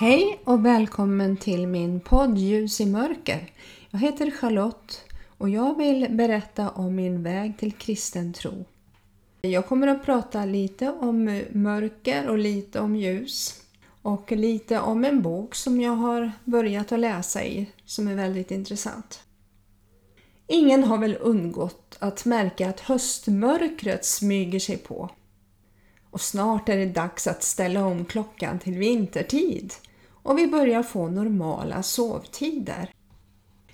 Hej och välkommen till min podd Ljus i mörker. Jag heter Charlotte och jag vill berätta om min väg till kristen tro. Jag kommer att prata lite om mörker och lite om ljus och lite om en bok som jag har börjat att läsa i som är väldigt intressant. Ingen har väl undgått att märka att höstmörkret smyger sig på. Och snart är det dags att ställa om klockan till vintertid och vi börjar få normala sovtider.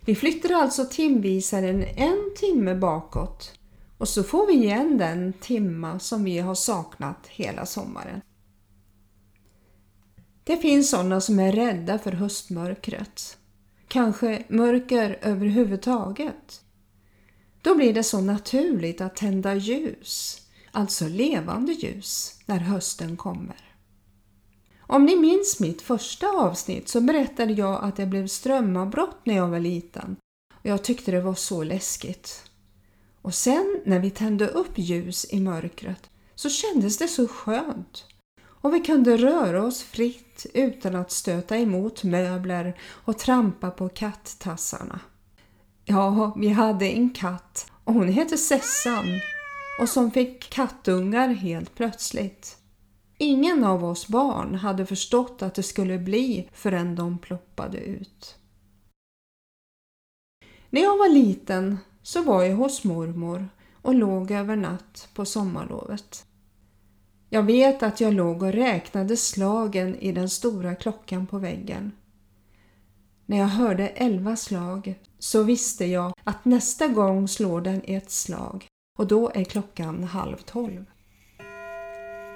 Vi flyttar alltså timvisaren en timme bakåt och så får vi igen den timma som vi har saknat hela sommaren. Det finns sådana som är rädda för höstmörkret. Kanske mörker överhuvudtaget. Då blir det så naturligt att tända ljus, alltså levande ljus, när hösten kommer. Om ni minns mitt första avsnitt så berättade jag att det blev strömavbrott när jag var liten och jag tyckte det var så läskigt. Och sen när vi tände upp ljus i mörkret så kändes det så skönt och vi kunde röra oss fritt utan att stöta emot möbler och trampa på kattassarna. Ja, vi hade en katt och hon hette Sessan och som fick kattungar helt plötsligt. Ingen av oss barn hade förstått att det skulle bli förrän de ploppade ut. När jag var liten så var jag hos mormor och låg över natt på sommarlovet. Jag vet att jag låg och räknade slagen i den stora klockan på väggen. När jag hörde elva slag så visste jag att nästa gång slår den ett slag och då är klockan halv tolv.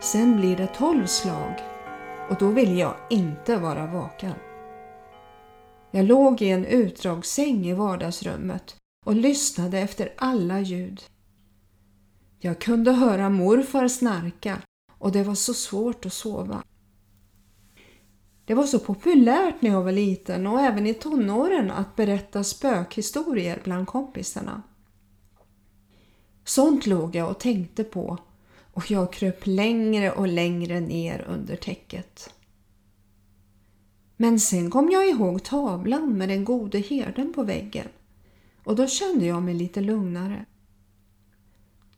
Sen blir det tolv slag och då vill jag inte vara vaken. Jag låg i en utdragssäng i vardagsrummet och lyssnade efter alla ljud. Jag kunde höra morfar snarka och det var så svårt att sova. Det var så populärt när jag var liten och även i tonåren att berätta spökhistorier bland kompisarna. Sånt låg jag och tänkte på och jag kröp längre och längre ner under täcket. Men sen kom jag ihåg tavlan med den gode herden på väggen och då kände jag mig lite lugnare.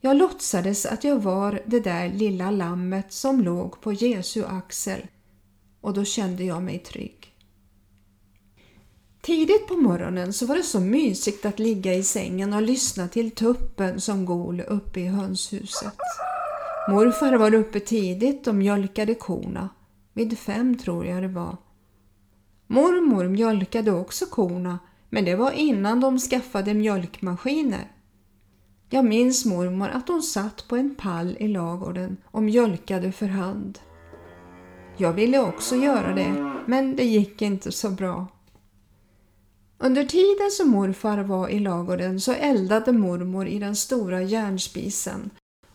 Jag låtsades att jag var det där lilla lammet som låg på Jesu axel och då kände jag mig trygg. Tidigt på morgonen så var det så mysigt att ligga i sängen och lyssna till tuppen som gol uppe i hönshuset. Morfar var uppe tidigt och mjölkade korna. Vid fem tror jag det var. Mormor mjölkade också korna men det var innan de skaffade mjölkmaskiner. Jag minns mormor att hon satt på en pall i lagården och mjölkade för hand. Jag ville också göra det, men det gick inte så bra. Under tiden som morfar var i lagården så eldade mormor i den stora järnspisen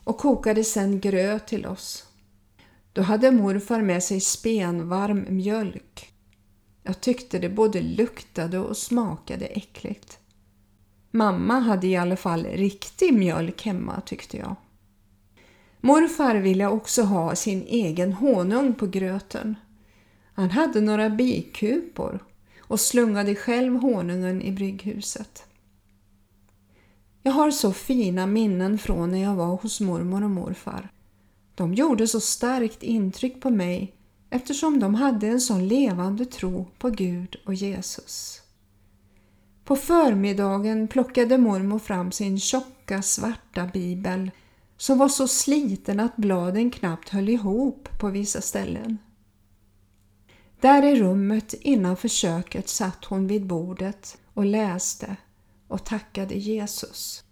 och kokade sedan gröt till oss. Då hade morfar med sig spenvarm mjölk. Jag tyckte det både luktade och smakade äckligt. Mamma hade i alla fall riktig mjölk hemma tyckte jag. Morfar ville också ha sin egen honung på gröten. Han hade några bikupor och slungade själv honungen i brygghuset. Jag har så fina minnen från när jag var hos mormor och morfar. De gjorde så starkt intryck på mig eftersom de hade en sån levande tro på Gud och Jesus. På förmiddagen plockade mormor fram sin tjocka svarta bibel som var så sliten att bladen knappt höll ihop på vissa ställen. Där i rummet innanför köket satt hon vid bordet och läste och tackade Jesus.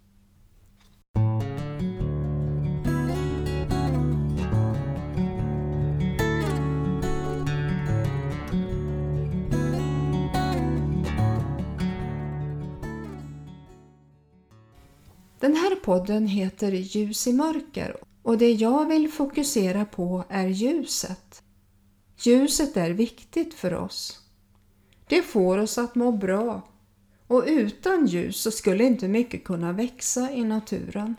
Den här podden heter Ljus i mörker och det jag vill fokusera på är ljuset. Ljuset är viktigt för oss. Det får oss att må bra och utan ljus så skulle inte mycket kunna växa i naturen.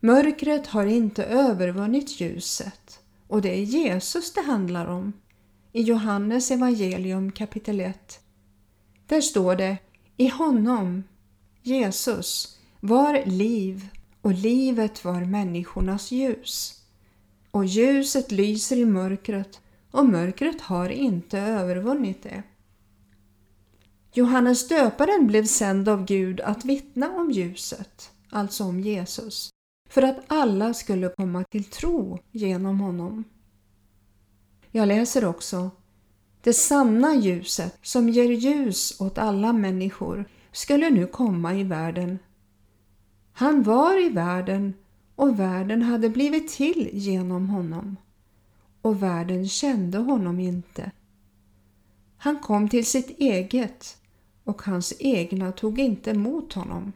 Mörkret har inte övervunnit ljuset och det är Jesus det handlar om. i Johannes evangelium kapitel 1. Där står det I honom, Jesus, var liv och livet var människornas ljus. Och ljuset lyser i mörkret och mörkret har inte övervunnit det. Johannes döparen blev sänd av Gud att vittna om ljuset, alltså om Jesus, för att alla skulle komma till tro genom honom. Jag läser också Det sanna ljuset som ger ljus åt alla människor skulle nu komma i världen. Han var i världen och världen hade blivit till genom honom och världen kände honom inte. Han kom till sitt eget och hans egna tog inte emot honom.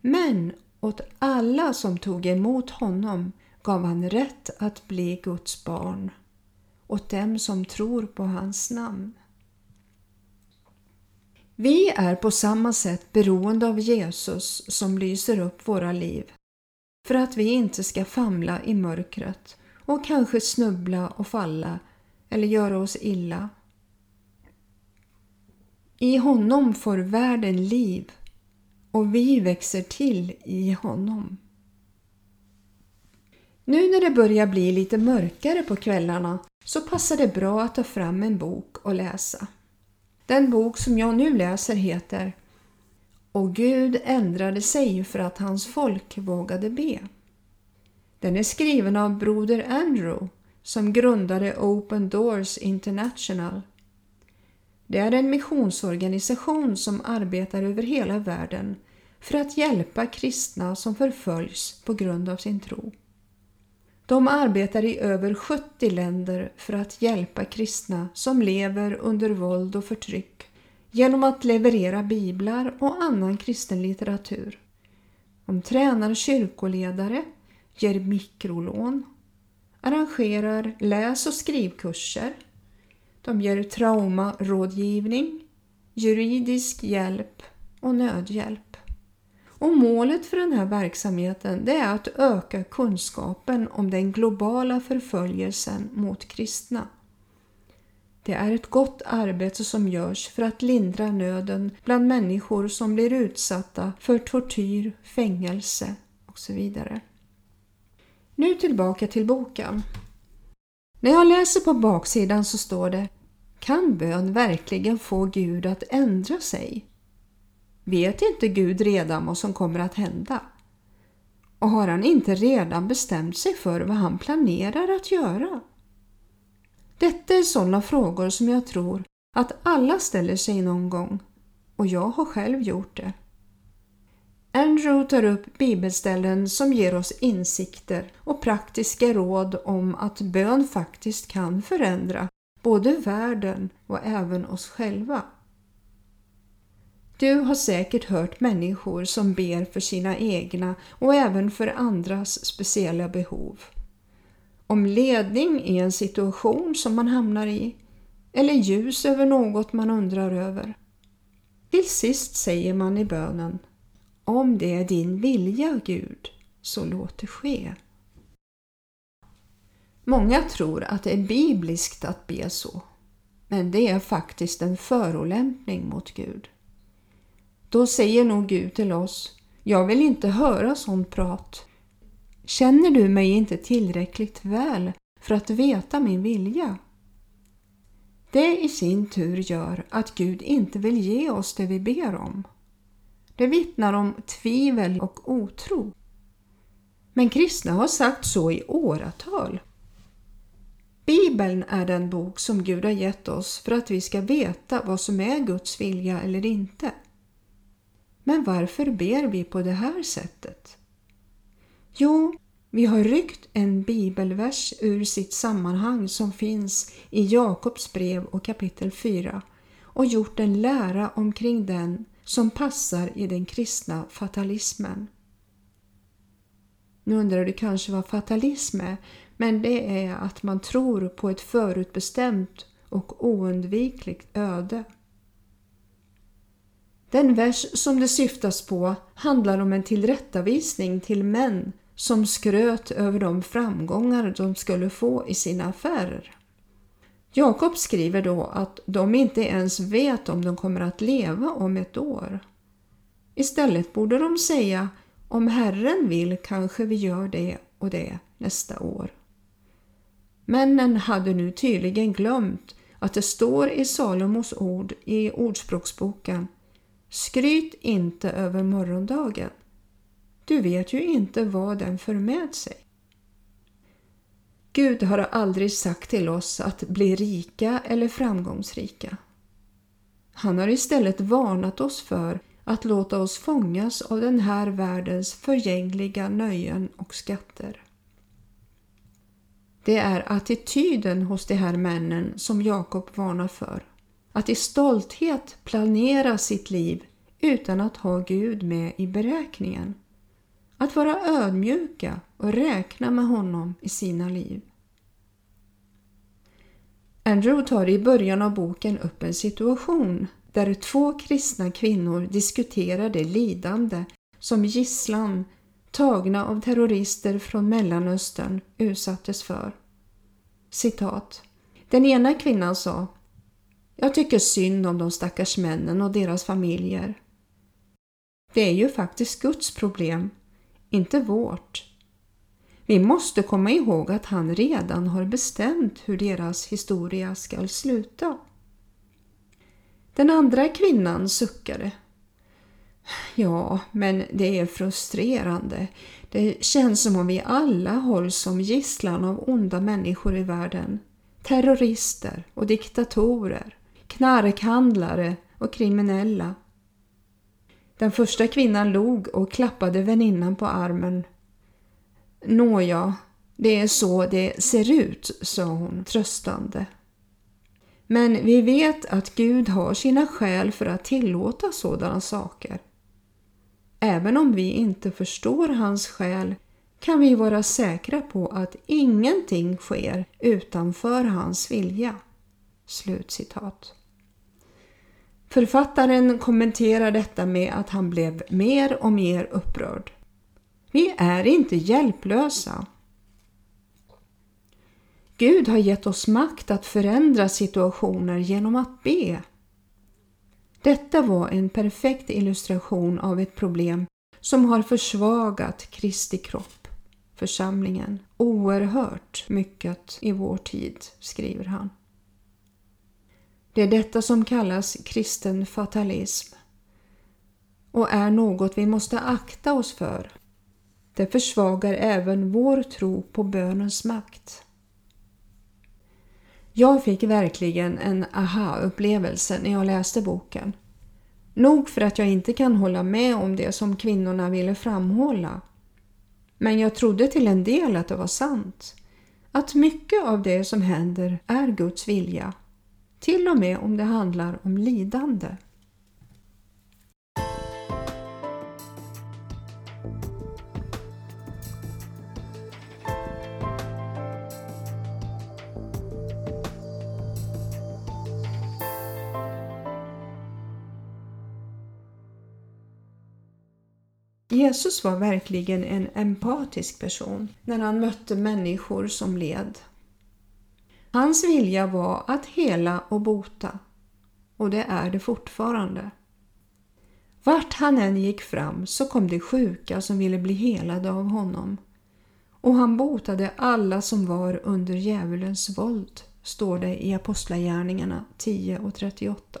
Men åt alla som tog emot honom gav han rätt att bli Guds barn, åt dem som tror på hans namn. Vi är på samma sätt beroende av Jesus som lyser upp våra liv för att vi inte ska famla i mörkret och kanske snubbla och falla eller göra oss illa. I honom får världen liv och vi växer till i honom. Nu när det börjar bli lite mörkare på kvällarna så passar det bra att ta fram en bok och läsa. Den bok som jag nu läser heter Och Gud ändrade sig för att hans folk vågade be. Den är skriven av broder Andrew som grundade Open Doors International. Det är en missionsorganisation som arbetar över hela världen för att hjälpa kristna som förföljs på grund av sin tro. De arbetar i över 70 länder för att hjälpa kristna som lever under våld och förtryck genom att leverera biblar och annan kristen litteratur. De tränar kyrkoledare ger mikrolån, arrangerar läs och skrivkurser. De ger traumarådgivning, juridisk hjälp och nödhjälp. Och målet för den här verksamheten det är att öka kunskapen om den globala förföljelsen mot kristna. Det är ett gott arbete som görs för att lindra nöden bland människor som blir utsatta för tortyr, fängelse och så vidare. Nu tillbaka till boken. När jag läser på baksidan så står det Kan bön verkligen få Gud att ändra sig? Vet inte Gud redan vad som kommer att hända? Och har han inte redan bestämt sig för vad han planerar att göra? Detta är sådana frågor som jag tror att alla ställer sig någon gång och jag har själv gjort det. Andrew tar upp bibelställen som ger oss insikter och praktiska råd om att bön faktiskt kan förändra både världen och även oss själva. Du har säkert hört människor som ber för sina egna och även för andras speciella behov. Om ledning i en situation som man hamnar i eller ljus över något man undrar över. Till sist säger man i bönen om det är din vilja, Gud, så låt det ske. Många tror att det är bibliskt att be så, men det är faktiskt en förolämpning mot Gud. Då säger nog Gud till oss, jag vill inte höra sånt prat. Känner du mig inte tillräckligt väl för att veta min vilja? Det i sin tur gör att Gud inte vill ge oss det vi ber om. Det vittnar om tvivel och otro. Men kristna har sagt så i åratal. Bibeln är den bok som Gud har gett oss för att vi ska veta vad som är Guds vilja eller inte. Men varför ber vi på det här sättet? Jo, vi har ryckt en bibelvers ur sitt sammanhang som finns i Jakobs brev och kapitel 4 och gjort en lära omkring den som passar i den kristna fatalismen. Nu undrar du kanske vad fatalism är, men det är att man tror på ett förutbestämt och oundvikligt öde. Den vers som det syftas på handlar om en tillrättavisning till män som skröt över de framgångar de skulle få i sina affärer. Jakob skriver då att de inte ens vet om de kommer att leva om ett år. Istället borde de säga om Herren vill kanske vi gör det och det nästa år. Männen hade nu tydligen glömt att det står i Salomos ord i Ordspråksboken Skryt inte över morgondagen. Du vet ju inte vad den för med sig. Gud har aldrig sagt till oss att bli rika eller framgångsrika. Han har istället varnat oss för att låta oss fångas av den här världens förgängliga nöjen och skatter. Det är attityden hos de här männen som Jakob varnar för. Att i stolthet planera sitt liv utan att ha Gud med i beräkningen. Att vara ödmjuka och räkna med honom i sina liv. Andrew tar i början av boken upp en situation där två kristna kvinnor diskuterar det lidande som gisslan tagna av terrorister från Mellanöstern utsattes för. Citat. Den ena kvinnan sa Jag tycker synd om de stackars männen och deras familjer. Det är ju faktiskt Guds problem, inte vårt. Vi måste komma ihåg att han redan har bestämt hur deras historia skall sluta. Den andra kvinnan suckade. Ja, men det är frustrerande. Det känns som om vi alla hålls som gisslan av onda människor i världen. Terrorister och diktatorer, knarkhandlare och kriminella. Den första kvinnan log och klappade väninnan på armen. Nåja, det är så det ser ut, sa hon tröstande. Men vi vet att Gud har sina skäl för att tillåta sådana saker. Även om vi inte förstår hans skäl kan vi vara säkra på att ingenting sker utanför hans vilja. Slutcitat. Författaren kommenterar detta med att han blev mer och mer upprörd. Vi är inte hjälplösa. Gud har gett oss makt att förändra situationer genom att be. Detta var en perfekt illustration av ett problem som har försvagat Kristi kropp, församlingen, oerhört mycket i vår tid, skriver han. Det är detta som kallas kristen fatalism och är något vi måste akta oss för. Det försvagar även vår tro på bönens makt. Jag fick verkligen en aha-upplevelse när jag läste boken. Nog för att jag inte kan hålla med om det som kvinnorna ville framhålla. Men jag trodde till en del att det var sant. Att mycket av det som händer är Guds vilja. Till och med om det handlar om lidande. Jesus var verkligen en empatisk person när han mötte människor som led. Hans vilja var att hela och bota och det är det fortfarande. Vart han än gick fram så kom det sjuka som ville bli helade av honom och han botade alla som var under djävulens våld, står det i Apostlagärningarna 10 och 38.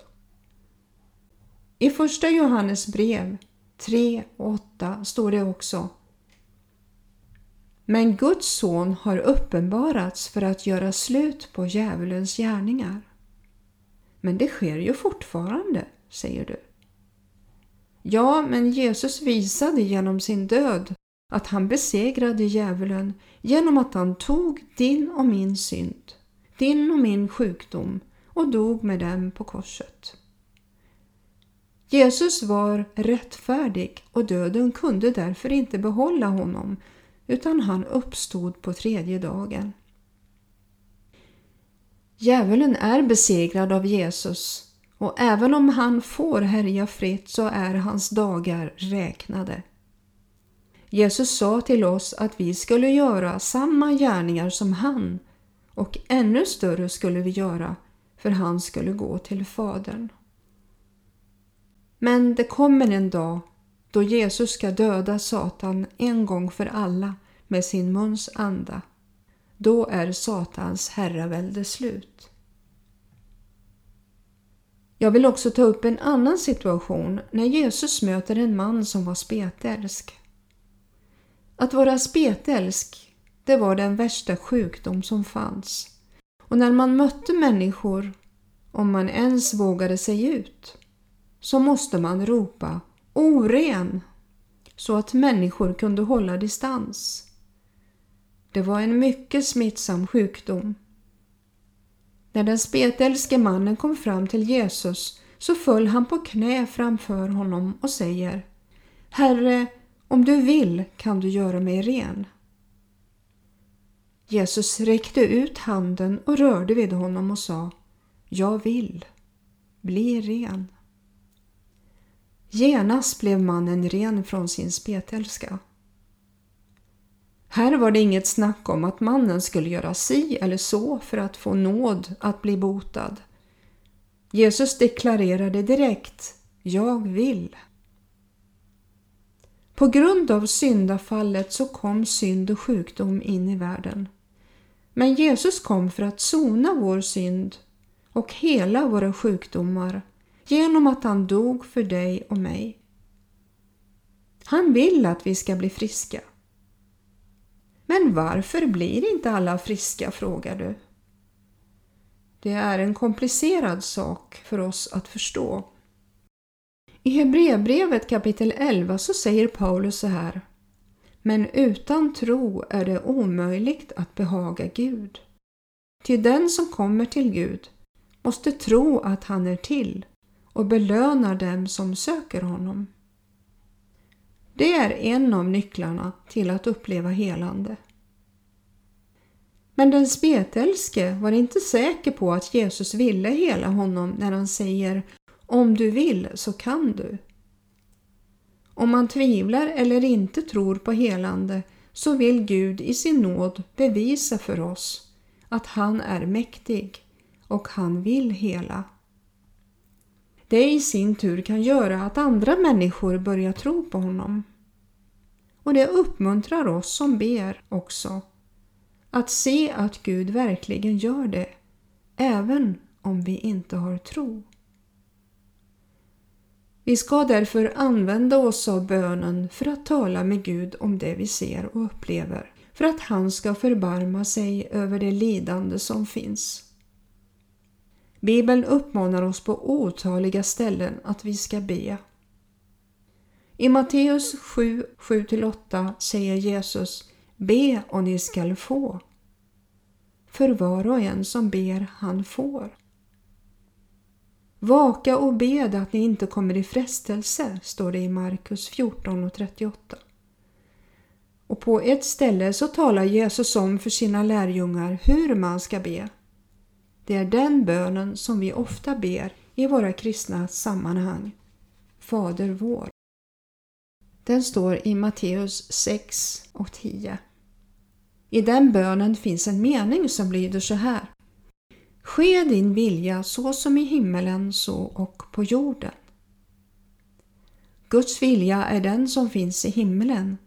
I första Johannes brev 3 och 8 står det också. Men Guds son har uppenbarats för att göra slut på djävulens gärningar. Men det sker ju fortfarande, säger du. Ja, men Jesus visade genom sin död att han besegrade djävulen genom att han tog din och min synd, din och min sjukdom och dog med den på korset. Jesus var rättfärdig och döden kunde därför inte behålla honom utan han uppstod på tredje dagen. Djävulen är besegrad av Jesus och även om han får härja fritt så är hans dagar räknade. Jesus sa till oss att vi skulle göra samma gärningar som han och ännu större skulle vi göra för han skulle gå till Fadern. Men det kommer en dag då Jesus ska döda Satan en gång för alla med sin muns anda. Då är Satans herravälde slut. Jag vill också ta upp en annan situation när Jesus möter en man som var spetälsk. Att vara spetälsk, det var den värsta sjukdom som fanns. Och när man mötte människor, om man ens vågade sig ut, så måste man ropa oren så att människor kunde hålla distans. Det var en mycket smittsam sjukdom. När den spetälske mannen kom fram till Jesus så föll han på knä framför honom och säger Herre, om du vill kan du göra mig ren. Jesus räckte ut handen och rörde vid honom och sa Jag vill, bli ren. Genast blev mannen ren från sin spetälska. Här var det inget snack om att mannen skulle göra si eller så för att få nåd att bli botad. Jesus deklarerade direkt Jag vill. På grund av syndafallet så kom synd och sjukdom in i världen. Men Jesus kom för att sona vår synd och hela våra sjukdomar genom att han dog för dig och mig. Han vill att vi ska bli friska. Men varför blir inte alla friska, frågar du? Det är en komplicerad sak för oss att förstå. I Hebreerbrevet kapitel 11 så säger Paulus så här. Men utan tro är det omöjligt att behaga Gud. Till den som kommer till Gud måste tro att han är till och belönar dem som söker honom. Det är en av nycklarna till att uppleva helande. Men den spetälske var inte säker på att Jesus ville hela honom när han säger om du vill så kan du. Om man tvivlar eller inte tror på helande så vill Gud i sin nåd bevisa för oss att han är mäktig och han vill hela. Det i sin tur kan göra att andra människor börjar tro på honom. Och det uppmuntrar oss som ber också att se att Gud verkligen gör det, även om vi inte har tro. Vi ska därför använda oss av bönen för att tala med Gud om det vi ser och upplever, för att han ska förbarma sig över det lidande som finns. Bibeln uppmanar oss på otaliga ställen att vi ska be. I Matteus 7, 7-8 säger Jesus Be och ni skall få. För var och en som ber, han får. Vaka och bed att ni inte kommer i frestelse, står det i Markus 14 och 38. Och på ett ställe så talar Jesus om för sina lärjungar hur man ska be. Det är den bönen som vi ofta ber i våra kristna sammanhang. Fader vår. Den står i Matteus 6 och 10. I den bönen finns en mening som lyder så här. Ske din vilja så som i himmelen så och på jorden. Guds vilja är den som finns i himmelen.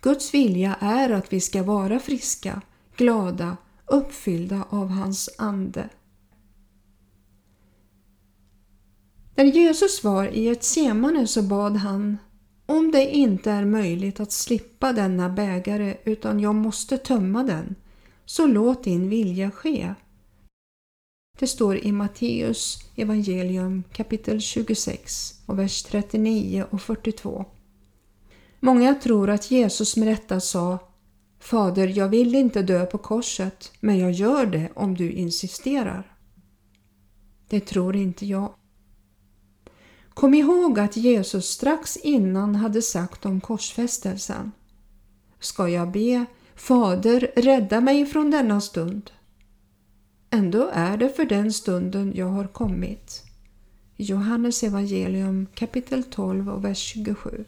Guds vilja är att vi ska vara friska, glada, uppfyllda av hans ande. När Jesus var i ett semane så bad han om det inte är möjligt att slippa denna bägare utan jag måste tömma den, så låt din vilja ske. Det står i Matteus evangelium kapitel 26 och vers 39 och 42. Många tror att Jesus med rätta sa Fader, jag vill inte dö på korset, men jag gör det om du insisterar. Det tror inte jag. Kom ihåg att Jesus strax innan hade sagt om korsfästelsen. Ska jag be Fader, rädda mig från denna stund? Ändå är det för den stunden jag har kommit. Johannes evangelium kapitel 12 och vers 27.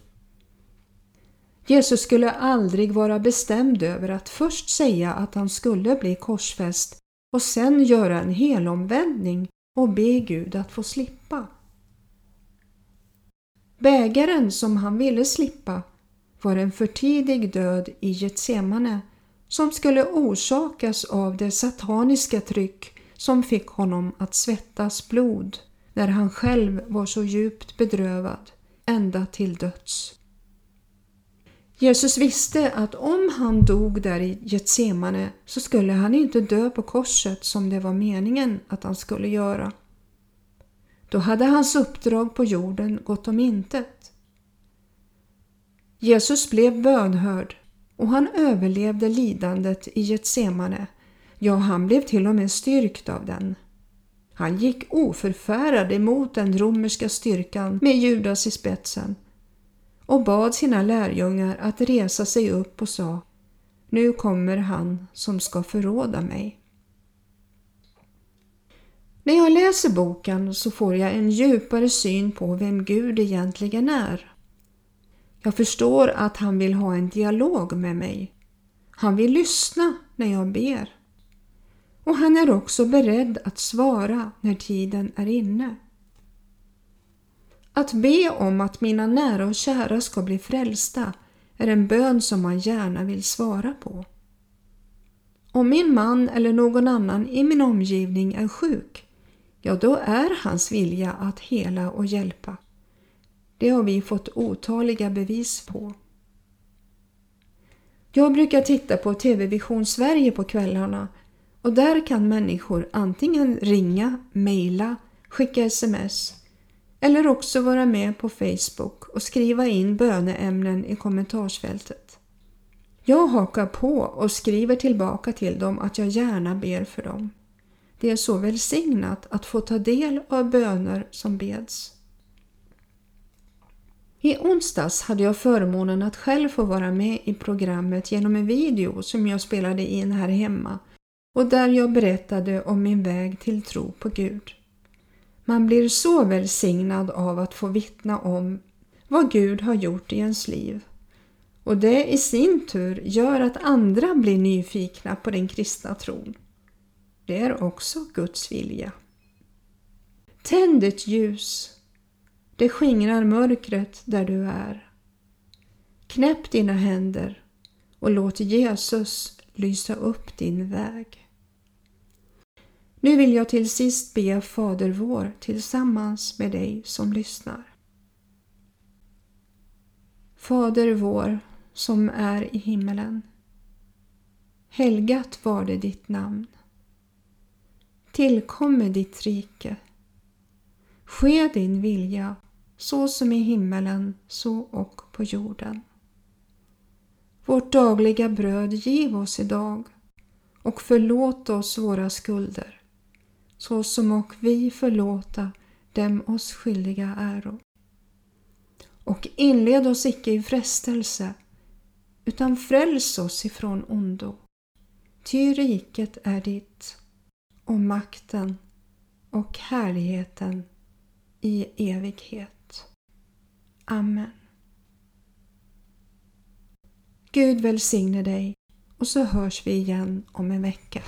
Jesus skulle aldrig vara bestämd över att först säga att han skulle bli korsfäst och sen göra en helomvändning och be Gud att få slippa. Bägaren som han ville slippa var en för tidig död i Getsemane som skulle orsakas av det sataniska tryck som fick honom att svettas blod när han själv var så djupt bedrövad ända till döds. Jesus visste att om han dog där i Getsemane så skulle han inte dö på korset som det var meningen att han skulle göra. Då hade hans uppdrag på jorden gått om intet. Jesus blev bönhörd och han överlevde lidandet i Getsemane. Ja, han blev till och med styrkt av den. Han gick oförfärad emot den romerska styrkan med Judas i spetsen och bad sina lärjungar att resa sig upp och sa Nu kommer han som ska förråda mig. När jag läser boken så får jag en djupare syn på vem Gud egentligen är. Jag förstår att han vill ha en dialog med mig. Han vill lyssna när jag ber. Och han är också beredd att svara när tiden är inne. Att be om att mina nära och kära ska bli frälsta är en bön som man gärna vill svara på. Om min man eller någon annan i min omgivning är sjuk, ja då är hans vilja att hela och hjälpa. Det har vi fått otaliga bevis på. Jag brukar titta på TV Vision Sverige på kvällarna och där kan människor antingen ringa, mejla, skicka sms eller också vara med på Facebook och skriva in böneämnen i kommentarsfältet. Jag hakar på och skriver tillbaka till dem att jag gärna ber för dem. Det är så välsignat att få ta del av böner som beds. I onsdags hade jag förmånen att själv få vara med i programmet genom en video som jag spelade in här hemma och där jag berättade om min väg till tro på Gud. Man blir så välsignad av att få vittna om vad Gud har gjort i ens liv. Och det i sin tur gör att andra blir nyfikna på den kristna tron. Det är också Guds vilja. Tänd ett ljus. Det skingrar mörkret där du är. Knäpp dina händer och låt Jesus lysa upp din väg. Nu vill jag till sist be Fader vår tillsammans med dig som lyssnar. Fader vår som är i himmelen. Helgat var det ditt namn. Tillkomme ditt rike. Ske din vilja så som i himmelen så och på jorden. Vårt dagliga bröd giv oss idag och förlåt oss våra skulder såsom och vi förlåta dem oss skyldiga äro. Och inled oss icke i frestelse, utan fräls oss ifrån ondo. Ty riket är ditt, och makten och härligheten i evighet. Amen. Gud välsigne dig och så hörs vi igen om en vecka.